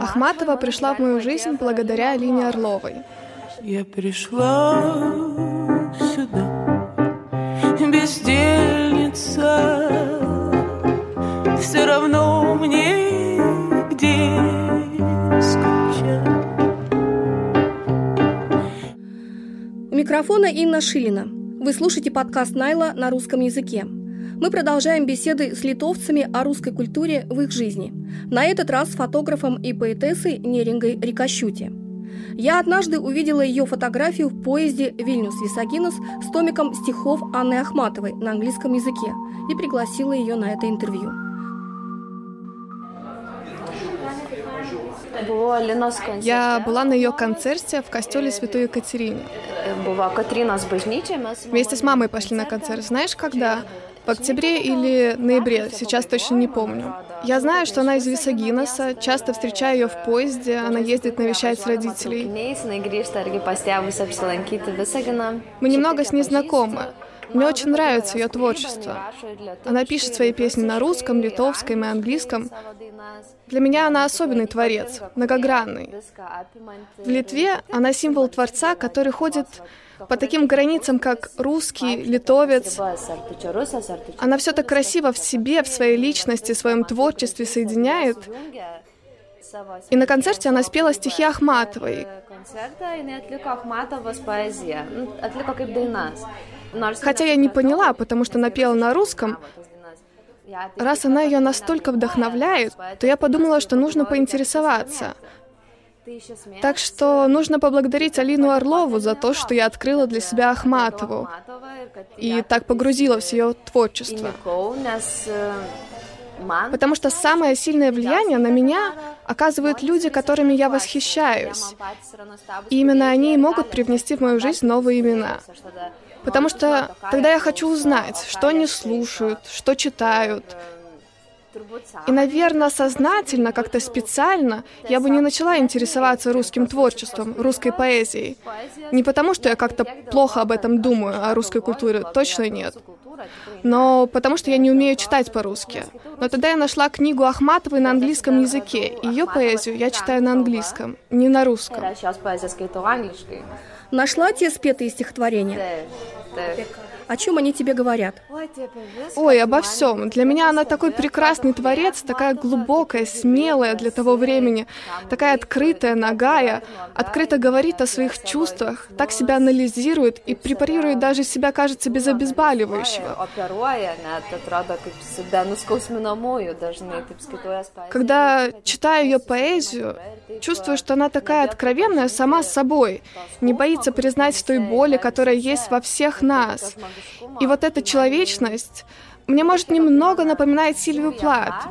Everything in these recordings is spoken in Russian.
Ахматова пришла в мою жизнь благодаря Алине Орловой. Я пришла сюда, бездельница, все равно мне где скучать. У микрофона Инна Шилина. Вы слушаете подкаст Найла на русском языке. Мы продолжаем беседы с литовцами о русской культуре в их жизни. На этот раз с фотографом и поэтессой Нерингой Рикощути. Я однажды увидела ее фотографию в поезде Вильнюс-Висагинус с томиком стихов Анны Ахматовой на английском языке и пригласила ее на это интервью. Я была на ее концерте в костеле Святой Екатерине. Вместе с мамой пошли на концерт. Знаешь, когда? В октябре или ноябре, сейчас точно не помню. Я знаю, что она из Висагиноса, часто встречаю ее в поезде, она ездит навещать родителей. Мы немного с ней знакомы. Мне очень нравится ее творчество. Она пишет свои песни на русском, литовском и английском. Для меня она особенный творец, многогранный. В Литве она символ творца, который ходит по таким границам, как русский, литовец. Она все так красиво в себе, в своей личности, в своем творчестве соединяет. И на концерте она спела стихи Ахматовой. Хотя я не поняла, потому что она пела на русском, Раз она ее настолько вдохновляет, то я подумала, что нужно поинтересоваться. Так что нужно поблагодарить Алину Орлову за то, что я открыла для себя Ахматову и так погрузилась в ее творчество. Потому что самое сильное влияние на меня оказывают люди, которыми я восхищаюсь. И именно они могут привнести в мою жизнь новые имена. Потому что тогда я хочу узнать, что они слушают, что читают. И, наверное, сознательно, как-то специально я бы не начала интересоваться русским творчеством, русской поэзией. Не потому, что я как-то плохо об этом думаю, о русской культуре, точно нет. Но потому что я не умею читать по-русски. Но тогда я нашла книгу Ахматовой на английском языке. Ее поэзию я читаю на английском, не на русском. Нашла те спетые стихотворения? О чем они тебе говорят? Ой, обо всем. Для меня она такой прекрасный творец, такая глубокая, смелая для того времени, такая открытая, нагая, открыто говорит о своих чувствах, так себя анализирует и препарирует даже себя, кажется, без обезболивающего. Когда читаю ее поэзию, чувствую, что она такая откровенная сама с собой, не боится признать той боли, которая есть во всех нас. И вот эта человечность мне, может, немного напоминает Сильвию Плат.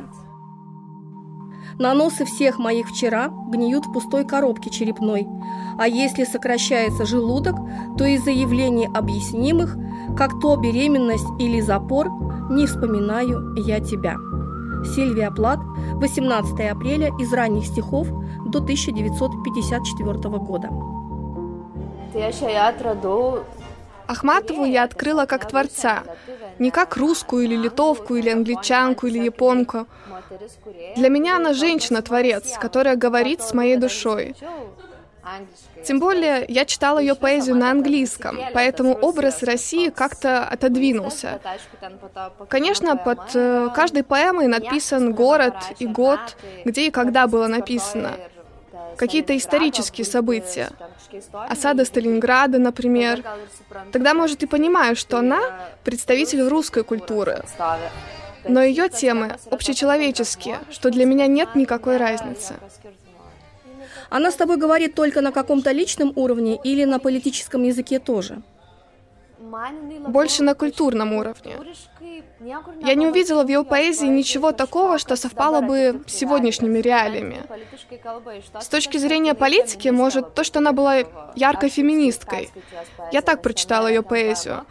Наносы всех моих вчера гниют в пустой коробке черепной, а если сокращается желудок, то из-за явлений объяснимых, как то беременность или запор, не вспоминаю я тебя. Сильвия Плат, 18 апреля из ранних стихов до 1954 года. Ахматову я открыла как творца, не как русскую или литовку, или англичанку, или японку. Для меня она женщина-творец, которая говорит с моей душой. Тем более, я читала ее поэзию на английском, поэтому образ России как-то отодвинулся. Конечно, под э, каждой поэмой написан город и год, где и когда было написано. Какие-то исторические события. Осада Сталинграда, например. Тогда, может, и понимаю, что она представитель русской культуры. Но ее темы общечеловеческие, что для меня нет никакой разницы. Она с тобой говорит только на каком-то личном уровне или на политическом языке тоже? Больше на культурном уровне. Я не увидела в ее поэзии ничего такого, что совпало бы с сегодняшними реалиями. С точки зрения политики, может, то, что она была яркой феминисткой. Я так прочитала ее поэзию.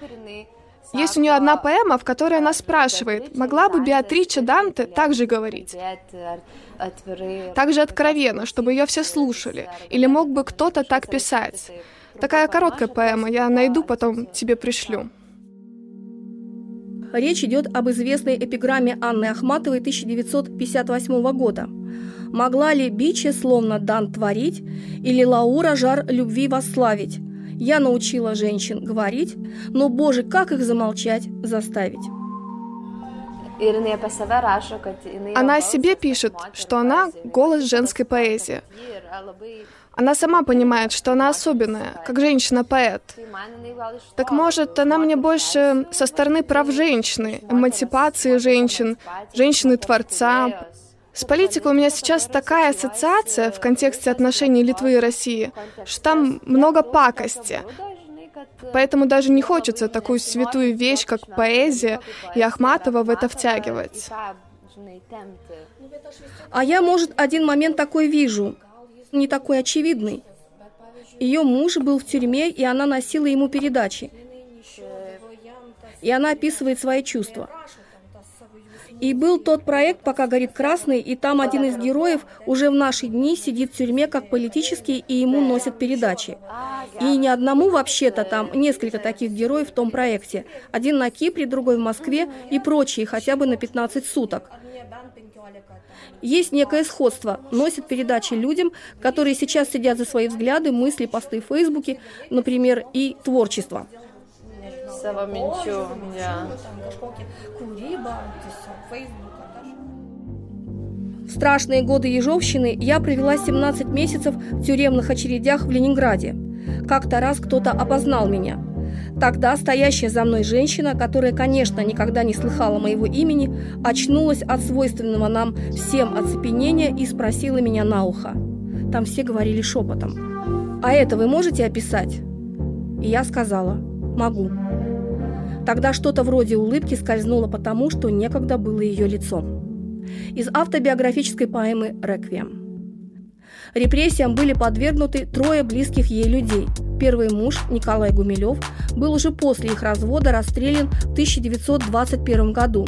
Есть у нее одна поэма, в которой она спрашивает, могла бы Беатрича Данте так же говорить? Так же откровенно, чтобы ее все слушали. Или мог бы кто-то так писать? Такая короткая поэма, я найду, потом тебе пришлю. Речь идет об известной эпиграмме Анны Ахматовой 1958 года. «Могла ли биче словно дан творить, или Лаура жар любви восславить? Я научила женщин говорить, но, боже, как их замолчать заставить?» Она о себе пишет, что она голос женской поэзии. Она сама понимает, что она особенная, как женщина-поэт. Так может, она мне больше со стороны прав женщины, эмансипации женщин, женщины-творца. С политикой у меня сейчас такая ассоциация в контексте отношений Литвы и России, что там много пакости. Поэтому даже не хочется такую святую вещь, как поэзия, и Ахматова в это втягивать. А я, может, один момент такой вижу не такой очевидный. Ее муж был в тюрьме, и она носила ему передачи. И она описывает свои чувства. И был тот проект «Пока горит красный», и там один из героев уже в наши дни сидит в тюрьме как политический, и ему носят передачи. И не одному вообще-то там несколько таких героев в том проекте. Один на Кипре, другой в Москве и прочие хотя бы на 15 суток. Есть некое сходство. Носят передачи людям, которые сейчас сидят за свои взгляды, мысли, посты в Фейсбуке, например, и творчество. В страшные годы Ежовщины я провела 17 месяцев в тюремных очередях в Ленинграде. Как-то раз кто-то опознал меня – Тогда стоящая за мной женщина, которая, конечно, никогда не слыхала моего имени, очнулась от свойственного нам всем оцепенения и спросила меня на ухо. Там все говорили шепотом. «А это вы можете описать?» И я сказала «Могу». Тогда что-то вроде улыбки скользнуло потому, что некогда было ее лицом. Из автобиографической поэмы «Реквием». Репрессиям были подвергнуты трое близких ей людей. Первый муж, Николай Гумилев, был уже после их развода расстрелян в 1921 году.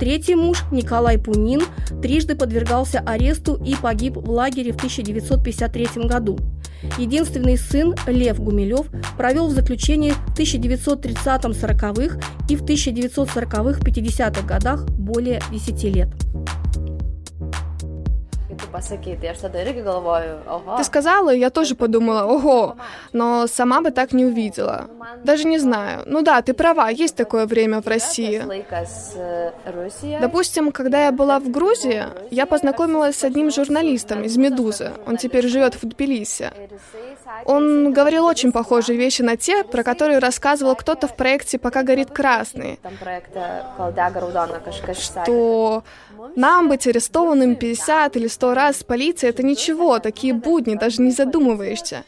Третий муж, Николай Пунин, трижды подвергался аресту и погиб в лагере в 1953 году. Единственный сын, Лев Гумилев, провел в заключении в 1930-40-х и в 1940-50-х годах более 10 лет. Pasakyti. Я tada irgi galvoju, ого. Ты сказала, я тоже подумала, ого, но сама бы так не увидела. Даже не знаю. Ну да, ты права, есть такое время в России. Допустим, когда я была в Грузии, я познакомилась с одним журналистом из «Медузы». Он теперь живет в Тбилиси. Он говорил очень похожие вещи на те, про которые рассказывал кто-то в проекте «Пока горит красный». Что нам быть арестованным 50 или 100 раз в полиции — это ничего, такие будни, даже не задумываешься.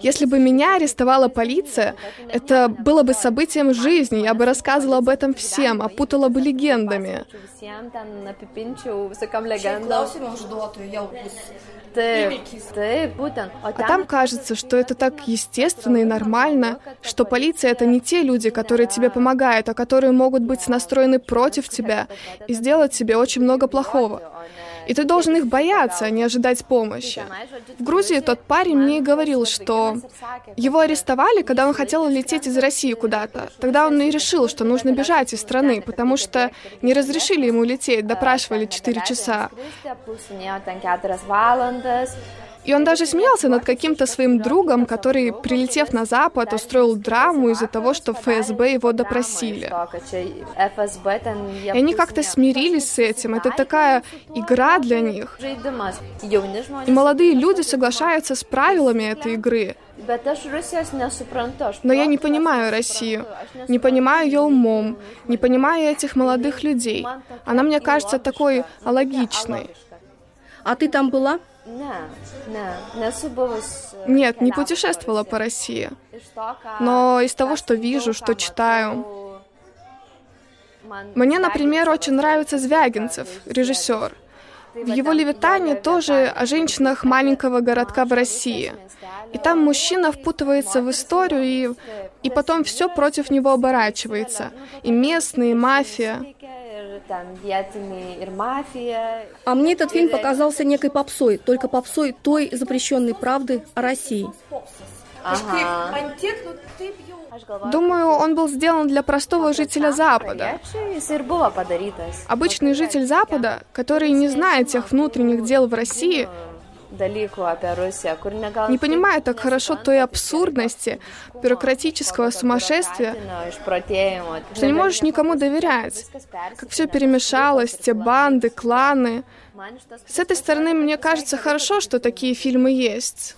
Если бы меня арестовала полиция, это было бы событием жизни, я бы рассказывала об этом всем, опутала бы легендами. А там кажется, что это так естественно и нормально, что полиция — это не те люди, которые тебе помогают, а которые могут быть настроены против тебя и сделать тебе очень много плохого. И ты должен их бояться, а не ожидать помощи. В Грузии тот парень мне и говорил, что его арестовали, когда он хотел лететь из России куда-то. Тогда он и решил, что нужно бежать из страны, потому что не разрешили ему лететь, допрашивали 4 часа. И он даже смеялся над каким-то своим другом, который, прилетев на Запад, устроил драму из-за того, что ФСБ его допросили. И они как-то смирились с этим. Это такая игра для них. И молодые люди соглашаются с правилами этой игры. Но я не понимаю Россию, не понимаю ее умом, не понимаю этих молодых людей. Она мне кажется такой алогичной. А ты там была? Нет, не путешествовала по России. Но из того, что вижу, что читаю, мне, например, очень нравится Звягинцев, режиссер. В его «Левитане» тоже о женщинах маленького городка в России. И там мужчина впутывается в историю, и, и потом все против него оборачивается. И местные, и мафия там vietiniai ir мафия. А мне этот фильм показался некой попсой, только попсой той запрещенной правды о России. Ага. Думаю, он был сделан для простого жителя Запада. Обычный житель Запада, который не знает тех внутренних дел в России, не понимая так хорошо той абсурдности, бюрократического сумасшествия, что не можешь никому доверять, как все перемешалось, те банды, кланы. С этой стороны, мне кажется, хорошо, что такие фильмы есть.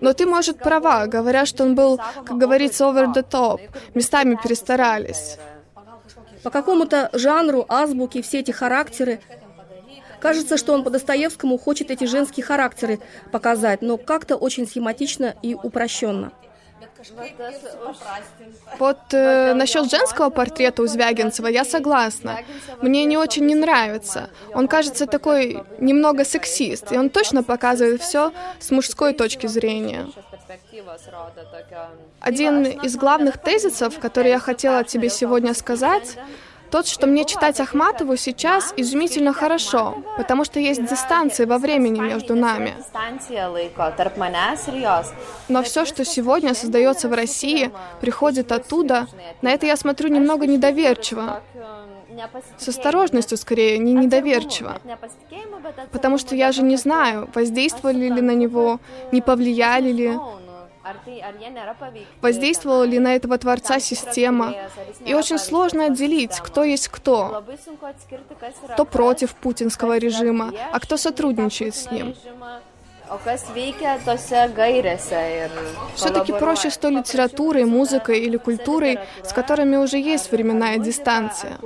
Но ты, может, права, говоря, что он был, как говорится, over the top, местами перестарались. По какому-то жанру, азбуке все эти характеры Кажется, что он по Достоевскому хочет эти женские характеры показать, но как-то очень схематично и упрощенно. Вот э, насчет женского портрета у Звягинцева я согласна. Мне не очень не нравится. Он кажется такой немного сексист, и он точно показывает все с мужской точки зрения. Один из главных тезисов, который я хотела тебе сегодня сказать, тот, что мне читать Ахматову сейчас изумительно хорошо, потому что есть дистанция во времени между нами. Но все, что сегодня создается в России, приходит оттуда, на это я смотрю немного недоверчиво. С осторожностью, скорее, не недоверчиво. Потому что я же не знаю, воздействовали ли на него, не повлияли ли. Воздействовала ли на этого Творца система? И очень сложно отделить, кто есть кто. Кто против путинского режима, а кто сотрудничает с ним. Все-таки проще с той литературой, музыкой или культурой, с которыми уже есть временная дистанция.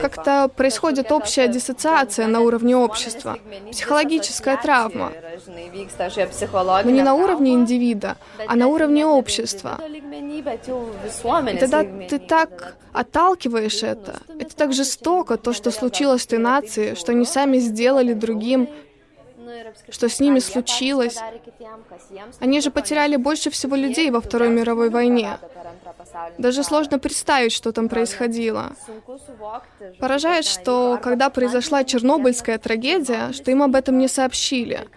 Как-то происходит общая диссоциация на уровне общества, психологическая травма. Но не на уровне индивида, а на уровне общества. И тогда ты так отталкиваешь это. Это так жестоко, то, что случилось с той нацией, что они сами сделали другим, что с ними случилось. Они же потеряли больше всего людей во Второй мировой войне. Даже сложно представить, что там происходило. Поражает, что когда произошла Чернобыльская трагедия, что им об этом не сообщили.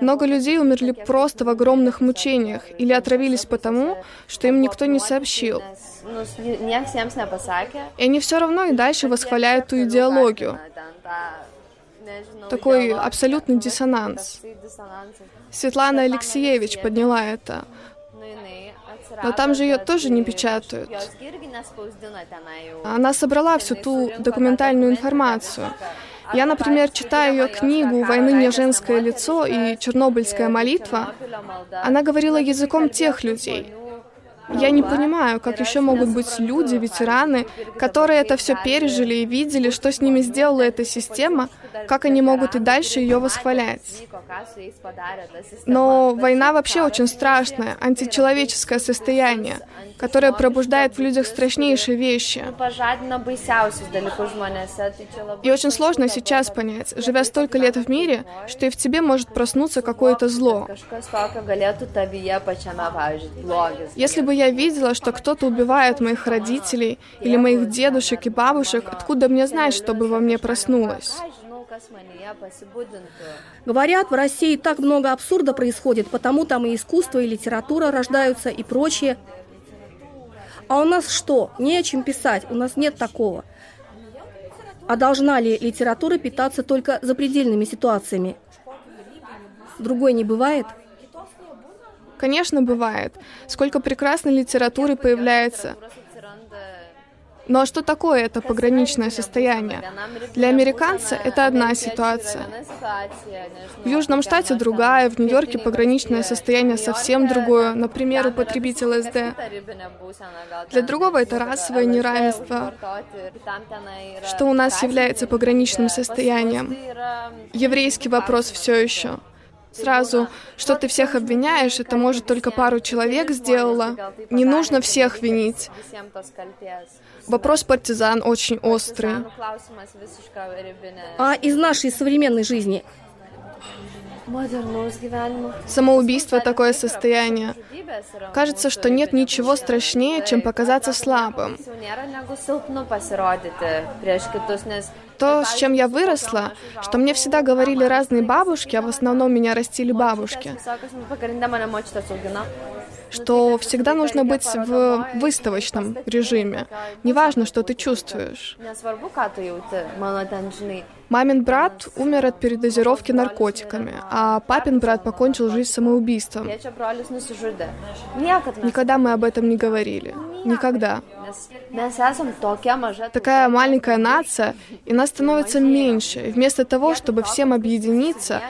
Много людей умерли просто в огромных мучениях или отравились потому, что им никто не сообщил. И они все равно и дальше восхваляют ту идеологию такой абсолютный диссонанс. Светлана Алексеевич подняла это. Но там же ее тоже не печатают. Она собрала всю ту документальную информацию. Я, например, читаю ее книгу «Войны не женское лицо» и «Чернобыльская молитва». Она говорила языком тех людей, я не понимаю, как еще могут быть люди, ветераны, которые это все пережили и видели, что с ними сделала эта система, как они могут и дальше ее восхвалять. Но война вообще очень страшная, античеловеческое состояние, которое пробуждает в людях страшнейшие вещи. И очень сложно сейчас понять, живя столько лет в мире, что и в тебе может проснуться какое-то зло. Если бы я видела, что кто-то убивает моих родителей или моих дедушек и бабушек, откуда мне знать, чтобы во мне проснулось? Говорят, в России так много абсурда происходит, потому там и искусство, и литература рождаются, и прочее. А у нас что? Не о чем писать, у нас нет такого. А должна ли литература питаться только запредельными ситуациями? Другой не бывает? Конечно, бывает. Сколько прекрасной литературы появляется. Но что такое это пограничное состояние? Для американца это одна ситуация. В Южном штате другая, в Нью-Йорке пограничное состояние совсем другое, например, употребить ЛСД. Для другого это расовое неравенство, что у нас является пограничным состоянием. Еврейский вопрос все еще. Сразу, что ты всех обвиняешь, это может только пару человек сделала. Не нужно всех винить. Вопрос партизан очень острый. А из нашей современной жизни Самоубийство – такое состояние. Кажется, что нет ничего страшнее, чем показаться слабым. То, с чем я выросла, что мне всегда говорили разные бабушки, а в основном меня растили бабушки. Что всегда нужно быть в выставочном режиме. Неважно, что ты чувствуешь. Мамин брат умер от передозировки наркотиками, а папин брат покончил жизнь самоубийством. Никогда мы об этом не говорили. Никогда. Такая маленькая нация, и нас становится меньше. И вместо того, чтобы всем объединиться,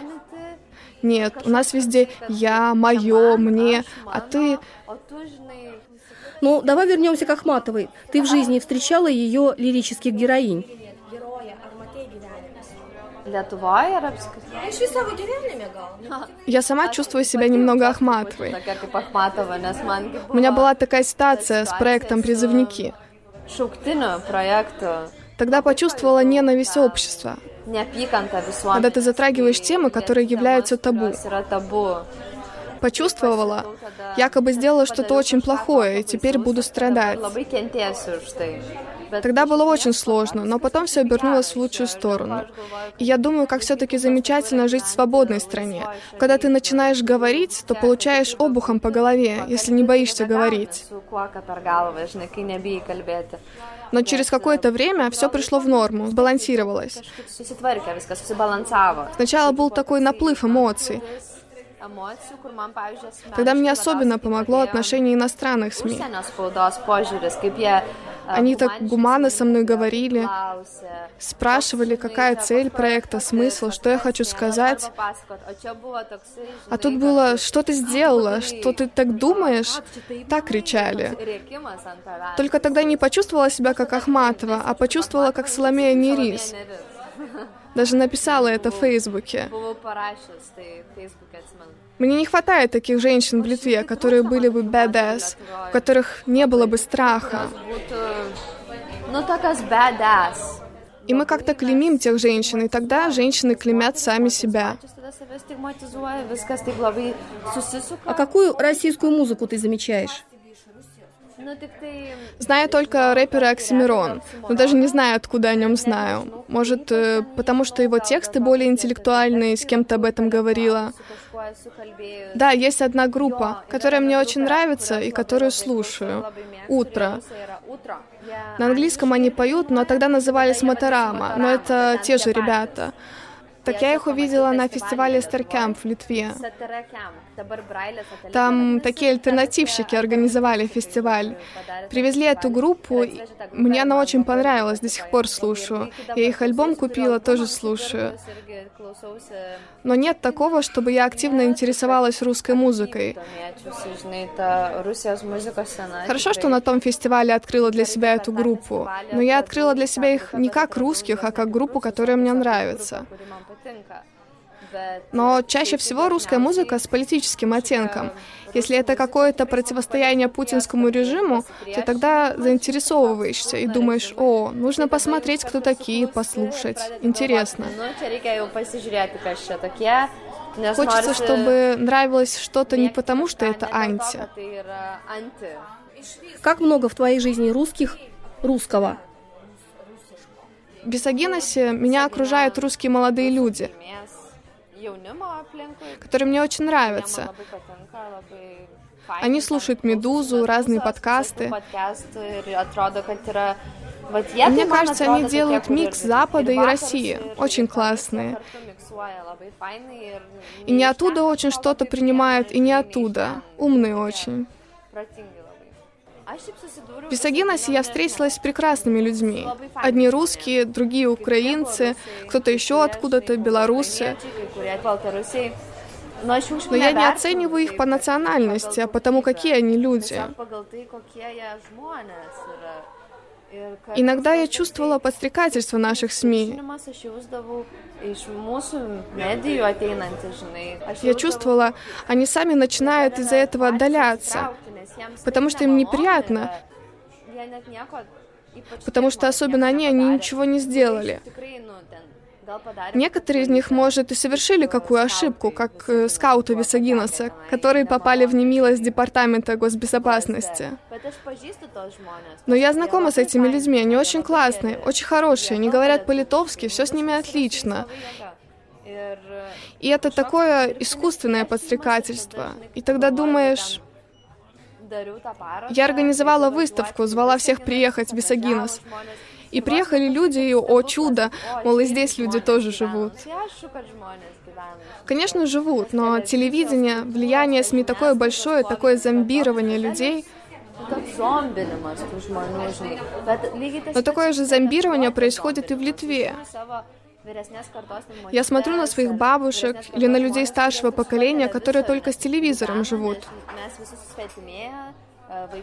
нет, у нас везде я, мое, мне, а ты... Ну, давай вернемся к Ахматовой. Ты в жизни встречала ее лирических героинь? Я сама чувствую себя немного Ахматовой. У меня была такая ситуация с проектом «Призывники». projektų, Тогда почувствовала ненависть общества, когда ты затрагиваешь темы, которые являются табу. Почувствовала, якобы сделала что-то очень плохое, и теперь буду страдать. Тогда было очень сложно, но потом все обернулось в лучшую сторону. И я думаю, как все-таки замечательно жить в свободной стране. Когда ты начинаешь говорить, то получаешь обухом по голове, если не боишься говорить. Но через какое-то время все пришло в норму, сбалансировалось. Сначала был такой наплыв эмоций. Тогда мне особенно помогло отношение иностранных СМИ. A, Они так гуманно со мной говорили, спрашивали, какая цель проекта, смысл, что я хочу сказать. А žinai, тут было, что ты сделала, что ты так думаешь, так кричали. Только тогда не почувствовала себя как Ахматова, а почувствовала как Соломея Нерис. Даже написала это в Фейсбуке. Мне не хватает таких женщин в Литве, которые были бы badass, у которых не было бы страха. Badass. И мы как-то клеймим тех женщин, и тогда женщины клеймят сами себя. А какую российскую музыку ты замечаешь? Tai... Знаю только рэпера Оксимирон, но даже не знаю, откуда о нем знаю. Может, э, потому что его тексты более интеллектуальные, с кем-то об этом говорила. Да, есть одна группа, которая мне очень нравится и которую слушаю. Утро. На английском они поют, но тогда назывались Моторама, но это те же ребята. Так я их увидела на фестивале Старкамп в Литве. Там такие альтернативщики организовали фестиваль. Привезли эту группу, мне она очень понравилась, до сих пор слушаю. Я их альбом купила, тоже слушаю. Но нет такого, чтобы я активно интересовалась русской музыкой. Хорошо, что на том фестивале открыла для себя эту группу, но я открыла для себя их не как русских, а как группу, которая мне нравится. Но чаще всего русская музыка с политическим оттенком. Если это какое-то противостояние путинскому режиму, то тогда заинтересовываешься и думаешь, о, нужно посмотреть, кто такие, послушать. Интересно. Nes Хочется, чтобы нравилось что-то не потому, что это анти. Как много в твоей жизни русских русского? В Бесогеносе меня окружают русские молодые люди, которые мне очень нравятся. Они слушают «Медузу», разные подкасты. Мне кажется, они делают микс Запада и России. Очень классные. И не оттуда очень что-то принимают, и не оттуда. Умные очень. В Висагиносе я встретилась с прекрасными людьми. Одни русские, другие украинцы, кто-то еще откуда-то, белорусы. Но я не оцениваю их по национальности, а потому, какие они люди. Иногда я чувствовала подстрекательство наших СМИ. Я чувствовала, они сами начинают из-за этого отдаляться, потому что им неприятно, потому что особенно они, они ничего не сделали. Некоторые из них, может, и совершили какую ошибку, как э, скауты Висагиноса, которые попали в немилость Департамента госбезопасности. Но я знакома с этими людьми, они очень классные, очень хорошие, они говорят по-литовски, все с ними отлично. И это такое искусственное подстрекательство. И тогда думаешь, Я организовала выставку, звала всех приехать в Висагинос. И приехали люди, и, о чудо, мол, и здесь люди тоже живут. Конечно, живут, но телевидение, влияние СМИ такое большое, такое зомбирование людей — но такое же зомбирование происходит и в Литве. Я смотрю на своих бабушек или на людей старшего поколения, которые только с телевизором живут.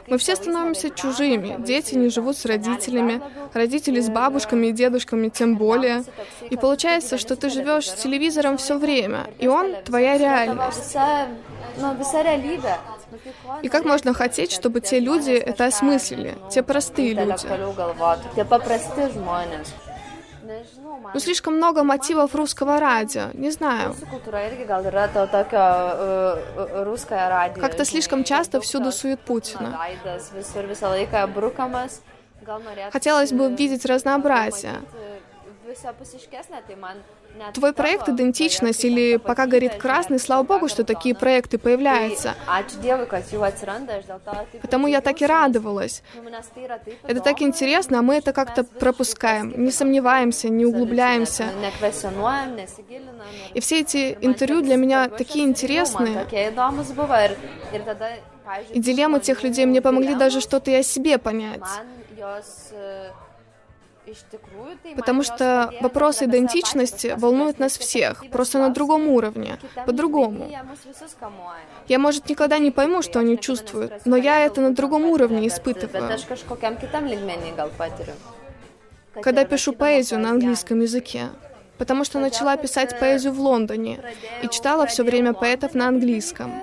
Мы все становимся чужими. Дети не живут с родителями, родители с бабушками и дедушками тем более. И получается, что ты живешь с телевизором все время, и он твоя реальность. И как можно хотеть, чтобы те люди это осмыслили, те простые люди? Ну, слишком много мотивов русского радио, не знаю. Как-то слишком часто всюду сует Путина. Хотелось бы видеть разнообразие. Твой проект «Идентичность» или «Пока горит красный», слава богу, что такие проекты появляются. Потому я так и радовалась. Это так интересно, а мы это как-то пропускаем, не сомневаемся, не углубляемся. И все эти интервью для меня такие интересные. И дилеммы тех людей мне помогли даже что-то и о себе понять. Потому что вопросы идентичности волнуют нас всех, просто на другом уровне, по-другому. Я, может, никогда не пойму, что они чувствуют, но я это на другом уровне испытываю. Когда пишу поэзию на английском языке, потому что начала писать поэзию в Лондоне и читала все время поэтов на английском.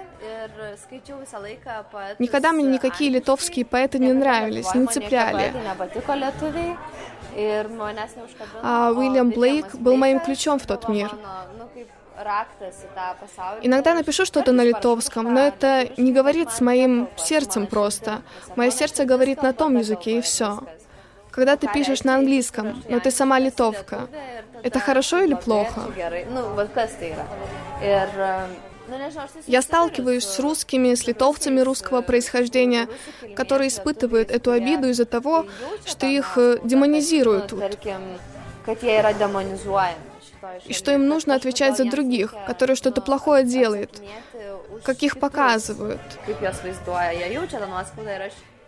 Никогда мне никакие литовские поэты не нравились, не цепляли. А Уильям Блейк был моим ключом в тот мир. Иногда напишу что-то на литовском, но это не говорит с моим сердцем просто. Мое сердце говорит на том языке, и все. Когда ты пишешь на английском, но ты сама литовка, это хорошо или плохо? Я сталкиваюсь с русскими, с литовцами русского происхождения, которые испытывают эту обиду из-за того, что их э, демонизируют тут. И что им нужно отвечать за других, которые что-то плохое делают, как их показывают.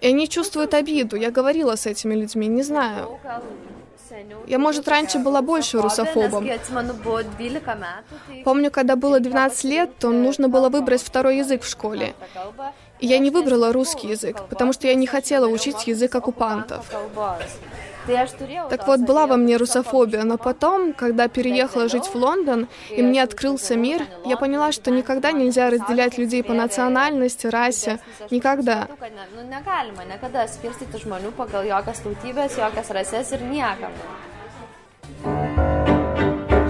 И они чувствуют обиду. Я говорила с этими людьми, не знаю. Я, может, раньше была больше русофобом. Помню, когда было 12 лет, то нужно было выбрать второй язык в школе. И я не выбрала русский язык, потому что я не хотела учить язык оккупантов. Так вот, была во мне русофобия, но потом, когда переехала жить в Лондон, и мне открылся мир, я поняла, что никогда нельзя разделять людей по национальности, расе. Никогда.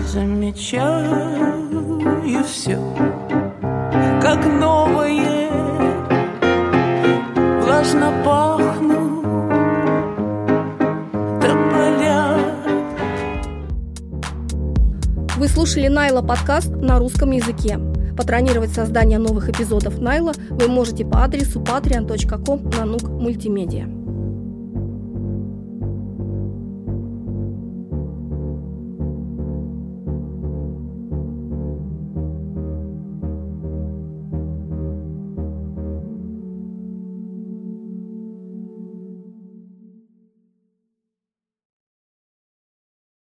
Замечаю все, как новое, влажно пахнут слушали Найла подкаст на русском языке. Патронировать создание новых эпизодов Найла вы можете по адресу patreon.com на нук мультимедиа.